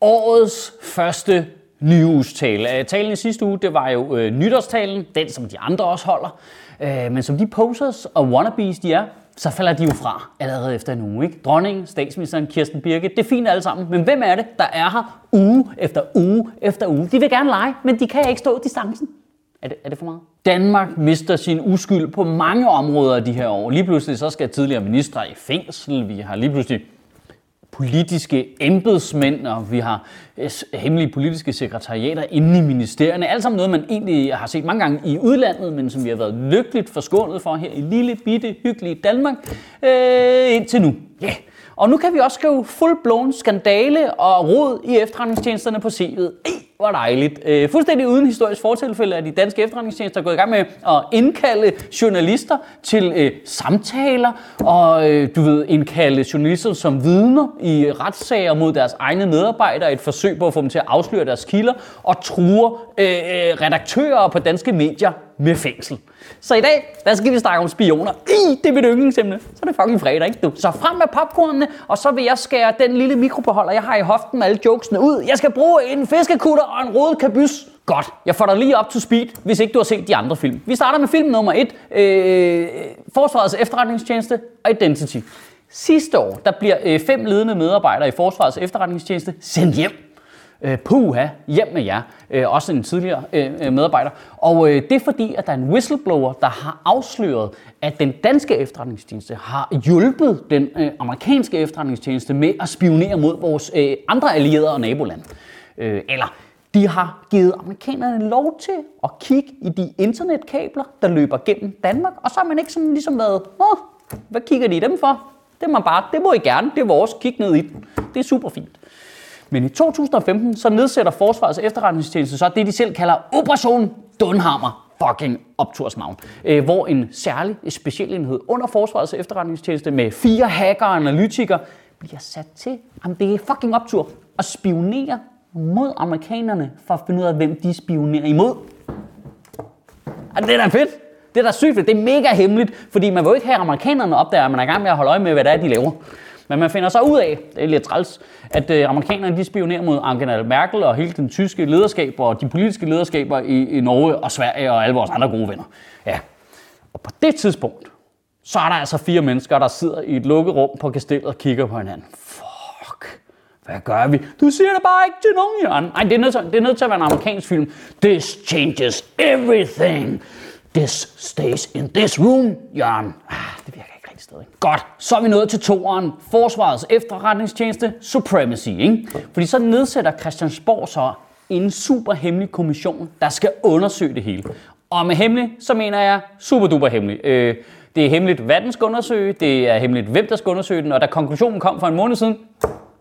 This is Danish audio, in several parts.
Årets første nyhedstale. Øh, talen i sidste uge, det var jo øh, nytårstalen, den som de andre også holder. Øh, men som de posers og wannabes de er, så falder de jo fra allerede efter en uge. Ikke? Dronningen, statsministeren, Kirsten Birke, det er fint alle sammen. Men hvem er det, der er her uge efter uge efter uge? De vil gerne lege, men de kan ikke stå distancen. Er det, er det for meget? Danmark mister sin uskyld på mange områder de her år. Lige pludselig så skal tidligere ministre i fængsel. Vi har lige pludselig politiske embedsmænd, og vi har øh, hemmelige politiske sekretariater inde i ministerierne. Alt sammen noget, man egentlig har set mange gange i udlandet, men som vi har været lykkeligt forskånet for her i lille, bitte, hyggelige Danmark øh, indtil nu. Ja. Yeah. Og nu kan vi også skrive full-blown skandale og rod i efterretningstjenesterne på CV'et. Ej, hvor dejligt. Øh, fuldstændig uden historisk fortilfælde er de danske efterretningstjenester gået i gang med at indkalde journalister til øh, samtaler, og øh, du ved, indkalde journalister som vidner i retssager mod deres egne medarbejdere, et forsøg på at få dem til at afsløre deres kilder, og truer øh, øh, redaktører på danske medier med fængsel. Så i dag, der skal vi snakke om spioner. I, det er mit yndlingsemne. Så er det fucking fredag, ikke du? Så frem med popcornene, og så vil jeg skære den lille mikrobeholder, jeg har i hoften med alle jokesene ud. Jeg skal bruge en fiskekutter og en rød kabys. Godt, jeg får dig lige op to speed, hvis ikke du har set de andre film. Vi starter med film nummer 1. Øh, Forsvarets efterretningstjeneste Identity. Sidste år, der bliver øh, fem ledende medarbejdere i Forsvarets efterretningstjeneste sendt hjem øh, puha, hjem med jer, øh, også en tidligere øh, øh, medarbejder. Og øh, det er fordi, at der er en whistleblower, der har afsløret, at den danske efterretningstjeneste har hjulpet den øh, amerikanske efterretningstjeneste med at spionere mod vores øh, andre allierede og nabolande. Øh, eller de har givet amerikanerne lov til at kigge i de internetkabler, der løber gennem Danmark, og så har man ikke sådan ligesom været, Åh, hvad kigger de i dem for? Det må bare, det må I gerne, det er vores, kig ned i den. Det er super fint. Men i 2015 så nedsætter Forsvarets efterretningstjeneste så det, de selv kalder Operation Dunhammer fucking optursnavn, øh, hvor en særlig specialenhed under Forsvarets efterretningstjeneste med fire hacker og analytikere bliver sat til, om det er fucking optur, at spionere mod amerikanerne for at finde ud af, hvem de spionerer imod. Og det er da fedt. Det er da sygt fedt. Det er mega hemmeligt, fordi man vil jo ikke have at amerikanerne opdager, at man er i gang med at holde øje med, hvad det er, de laver. Men man finder så ud af, det er lidt træls, at øh, amerikanerne de spionerer mod Angela Merkel og hele den tyske lederskab og de politiske lederskaber i, i Norge og Sverige og alle vores andre gode venner. Ja. Og på det tidspunkt, så er der altså fire mennesker, der sidder i et lukket rum på kastellet og kigger på hinanden. Fuck. Hvad gør vi? Du siger det bare ikke til nogen, Jørgen. Nej, det er, nødt til, det er nødt til at være en amerikansk film. This changes everything. This stays in this room, Jørgen. Ah, det sted. ikke. Godt, så er vi nået til toeren. Forsvarets efterretningstjeneste Supremacy. Ikke? Fordi så nedsætter Christiansborg så en super hemmelig kommission, der skal undersøge det hele. Og med hemmelig, så mener jeg super duper hemmelig. Øh, det er hemmeligt, hvad den skal undersøge, det er hemmeligt, hvem der skal undersøge den, og da konklusionen kom for en måned siden,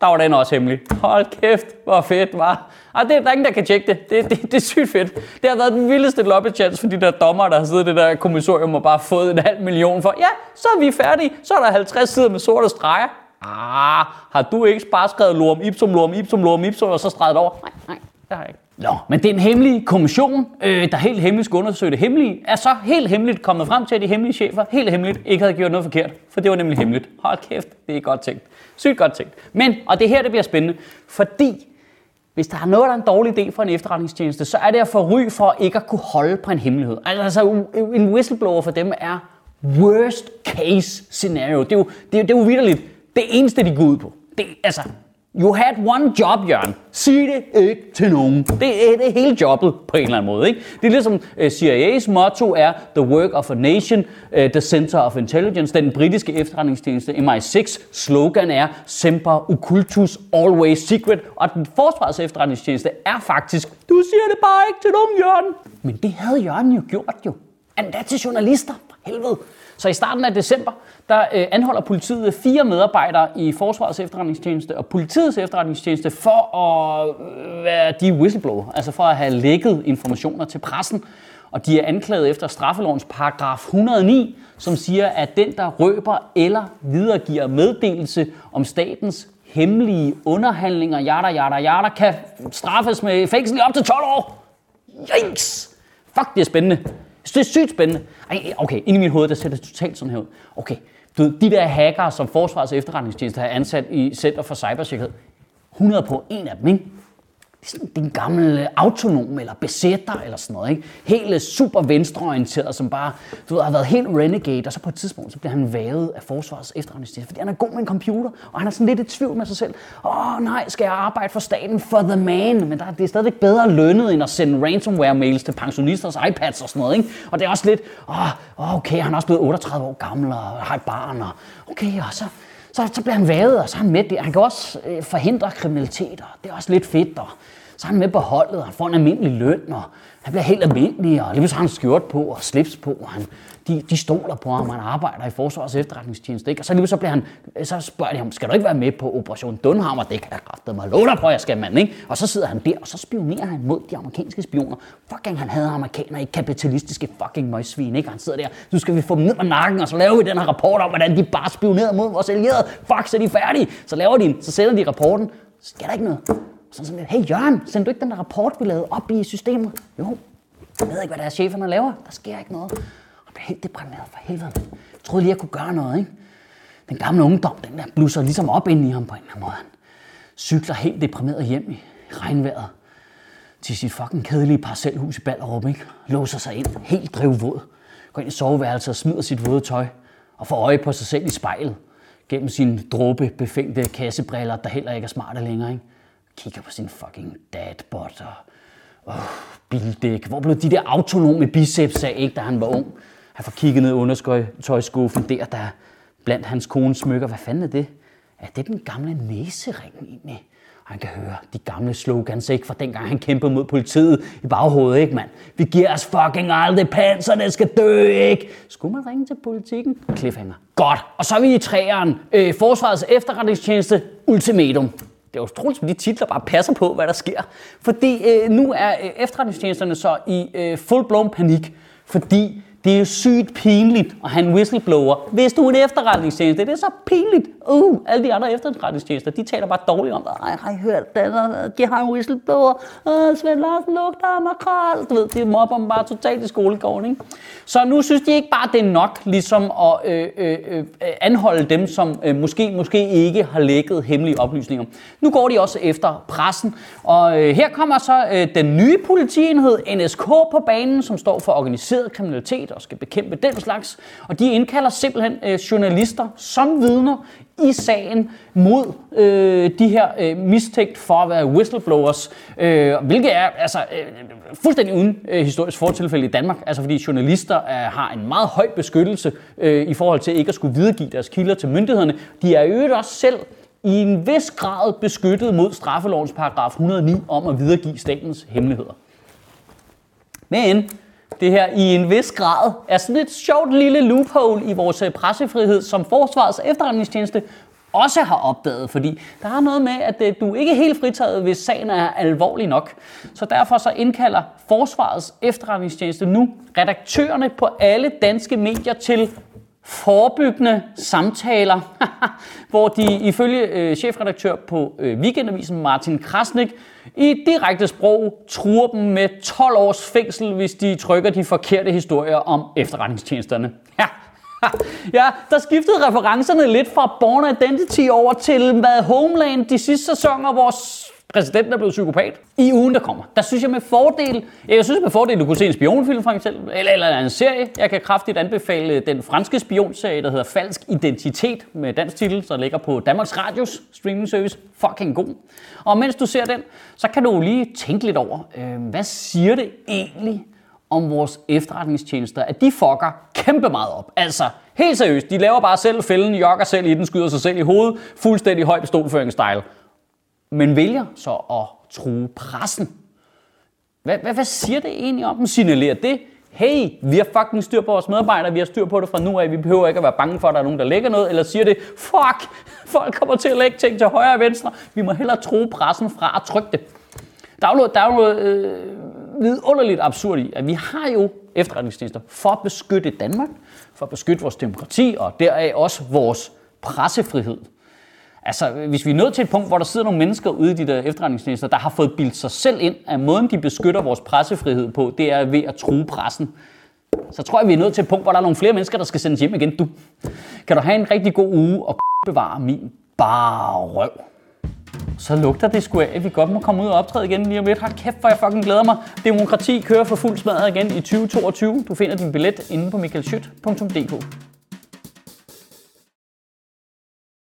der var den også hemmelig. Hold kæft, hvor fedt var. Og det er der ingen, der kan tjekke det. Det, det, det er sygt fedt. Det har været den vildeste lobby chance for de der dommer, der har siddet i det der kommissorium og bare fået en halv million for. Ja, så er vi færdige. Så er der 50 sider med sorte streger. Ah, har du ikke bare skrevet lorm ipsum, lorm ipsum, lorm ipsum, og så streget over? Nej, nej, det har jeg ikke. Nå, men den hemmelige kommission, øh, der helt hemmeligt skulle undersøge det hemmelige, er så helt hemmeligt kommet frem til, at de hemmelige chefer helt hemmeligt ikke havde gjort noget forkert. For det var nemlig hemmeligt. Hold kæft, det er godt tænkt. Sygt godt tænkt. Men, og det er her, det bliver spændende, fordi hvis der er noget, der er en dårlig idé for en efterretningstjeneste, så er det at få ry for ikke at kunne holde på en hemmelighed. Altså, altså en whistleblower for dem er worst case scenario. Det er jo, det er, det er jo vidderligt det eneste, de går ud på. Det, altså, you had one job, Jørgen. Sig det ikke til nogen. Det er det hele jobbet på en eller anden måde. Ikke? Det er ligesom uh, CIA's motto er The work of a nation, uh, the center of intelligence. Den britiske efterretningstjeneste MI6 slogan er Semper occultus, always secret. Og den forsvars efterretningstjeneste er faktisk, du siger det bare ikke til nogen, Jørgen. Men det havde Jørgen jo gjort jo. Endda til journalister. For helvede. Så i starten af december, der øh, anholder politiet fire medarbejdere i Forsvarets efterretningstjeneste og politiets efterretningstjeneste for at øh, være de whistleblower, altså for at have lækket informationer til pressen. Og de er anklaget efter straffelovens paragraf 109, som siger, at den, der røber eller videregiver meddelelse om statens hemmelige underhandlinger, jada, jada, jada, kan straffes med fængsel i op til 12 år. Yikes! Fuck, det er spændende. Det er sygt spændende. Ej, okay, inde i mit hoved, der ser det totalt sådan her ud. Okay, du ved, de der hackere, som Forsvarets efterretningstjeneste har ansat i Center for Cybersikkerhed, 100 på en af dem, ikke? Det er sådan den gamle autonom eller besætter eller sådan noget. Ikke? Helt øh, super venstreorienteret, som bare du ved, har været helt renegade, og så på et tidspunkt så bliver han vævet af forsvarets efterretningstjeneste, fordi han er god med en computer, og han er sådan lidt i tvivl med sig selv. Åh oh, nej, skal jeg arbejde for staten for the man? Men der, det er stadigvæk bedre lønnet, end at sende ransomware-mails til pensionisters iPads og sådan noget. Ikke? Og det er også lidt, åh, oh, okay, han er også blevet 38 år gammel og har et barn, og okay, og så, så, så bliver han været, og så er han med det. Han kan også øh, forhindre kriminalitet, og det er også lidt fedt, og så er han med på holdet, og han får en almindelig løn, og han bliver helt almindelig, og lige så har han skjort på og slips på, og han, de, de stoler på ham, han arbejder i Forsvarets efterretningstjeneste, ikke? og så lige så bliver han, så spørger de ham, skal du ikke være med på Operation Dunhammer? Det kan jeg kraftede mig love dig på, jeg skal, mand, ikke? Og så sidder han der, og så spionerer han mod de amerikanske spioner. Fucking, han havde amerikanere i kapitalistiske fucking møgsvin, ikke? Han sidder der, nu skal vi få dem ned med nakken, og så laver vi den her rapport om, hvordan de bare spionerede mod vores allierede. Fuck, så er de færdige. Så laver de så sender de rapporten. Så sker der ikke noget. Så sådan hey Jørgen, sendte du ikke den der rapport, vi lavede op i systemet? Jo, jeg ved ikke, hvad deres cheferne laver. Der sker ikke noget. Og blev helt deprimeret for helvede. Jeg troede lige, jeg kunne gøre noget, ikke? Den gamle ungdom, den der blusser ligesom op ind i ham på en eller anden måde. Han cykler helt deprimeret hjem i regnvejret til sit fucking kedelige parcelhus i Ballerup, ikke? Låser sig ind, helt drivvåd. Går ind i soveværelset og smider sit våde tøj og får øje på sig selv i spejlet gennem sine dråbe befængte kassebriller, der heller ikke er smarte længere, ikke? Kigger på sin fucking dadbot og oh, bildæk. Hvor blev de der autonome biceps af, ikke, da han var ung? Han får kigget ned i undertøjskuffen der, der blandt hans kones smykker. Hvad fanden er det? Er det den gamle næsering egentlig? Og han kan høre de gamle slogans, ikke? Fra dengang han kæmpede mod politiet i baghovedet, ikke mand? Vi giver os fucking aldrig panserne skal dø, ikke? Skulle man ringe til politikken? Cliffhanger. Godt. Og så er vi i træeren. Øh, Forsvarets efterretningstjeneste ultimatum det er utroligt, som de titler bare passer på, hvad der sker. Fordi øh, nu er øh, efterretningstjenesterne så i øh, full-blown panik, fordi det er sygt pinligt at have en whistleblower. Hvis du er en efterretningstjeneste, det er så pinligt. Uh, alle de andre efterretningstjenester, de taler bare dårligt om dig. Ej, har I hørt det? De har en whistleblower. Uh, Svend Larsen lugter af makral. Du ved, de mobber dem bare totalt i skolegården. Ikke? Så nu synes de ikke bare, det er nok ligesom at øh, øh, øh, anholde dem, som øh, måske, måske ikke har lækket hemmelige oplysninger. Nu går de også efter pressen. Og øh, her kommer så øh, den nye politienhed, NSK, på banen, som står for organiseret kriminalitet og skal bekæmpe den slags. Og de indkalder simpelthen øh, journalister som vidner i sagen mod øh, de her øh, mistænkt for at være whistleblowers, øh, hvilket er altså, øh, fuldstændig uden øh, historisk fortilfælde i Danmark, altså fordi journalister øh, har en meget høj beskyttelse øh, i forhold til ikke at skulle videregive deres kilder til myndighederne. De er øvrigt også selv i en vis grad beskyttet mod straffelovens paragraf 109 om at videregive statens hemmeligheder. Men det her i en vis grad er sådan et sjovt lille loophole i vores øh, pressefrihed, som Forsvarets efterretningstjeneste også har opdaget, fordi der er noget med, at øh, du ikke er helt fritaget, hvis sagen er alvorlig nok. Så derfor så indkalder Forsvarets efterretningstjeneste nu redaktørerne på alle danske medier til forebyggende samtaler, hvor de ifølge øh, chefredaktør på øh, Weekendavisen Martin Krasnik i direkte sprog truer dem med 12 års fængsel, hvis de trykker de forkerte historier om efterretningstjenesterne. Ja, ja, der skiftede referencerne lidt fra Born Identity over til hvad Homeland de sidste sæsoner, hvor præsidenten er blevet psykopat. I ugen, der kommer, der synes jeg med fordel, jeg synes med fordel, du kunne se en spionfilm for eksempel, eller, eller en serie. Jeg kan kraftigt anbefale den franske spionserie, der hedder Falsk Identitet med dansk titel, der ligger på Danmarks Radios streaming service. Fucking god. Og mens du ser den, så kan du lige tænke lidt over, øh, hvad siger det egentlig om vores efterretningstjenester, at de fucker kæmpe meget op. Altså, helt seriøst, de laver bare selv fælden, jokker selv i den, skyder sig selv i hovedet, fuldstændig høj pistolføringsstyle. Men vælger så at true pressen. Hvad, hvad, hvad siger det egentlig om dem? Signalerer det hey, vi har fucking styr på vores medarbejdere, vi har styr på det fra nu af, vi behøver ikke at være bange for, at der er nogen, der lægger noget, eller siger det, fuck, folk kommer til at lægge ting til højre og venstre, vi må hellere tro pressen fra at trykke det. Der er jo noget, der er jo noget øh, vidunderligt absurd i, at vi har jo efterretningstjenester for at beskytte Danmark, for at beskytte vores demokrati, og deraf også vores pressefrihed. Altså, hvis vi er nået til et punkt, hvor der sidder nogle mennesker ude i de der efterretningstjenester, der har fået bildt sig selv ind, at måden, de beskytter vores pressefrihed på, det er ved at true pressen, så tror jeg, vi er nået til et punkt, hvor der er nogle flere mennesker, der skal sendes hjem igen. Du, kan du have en rigtig god uge og bevare min bare røv? Så lugter det sgu af, at vi godt må komme ud og optræde igen lige om lidt. Hold kæft, hvor jeg fucking glæder mig. Demokrati kører for fuld smadret igen i 2022. Du finder din billet inde på michaelschyt.dk.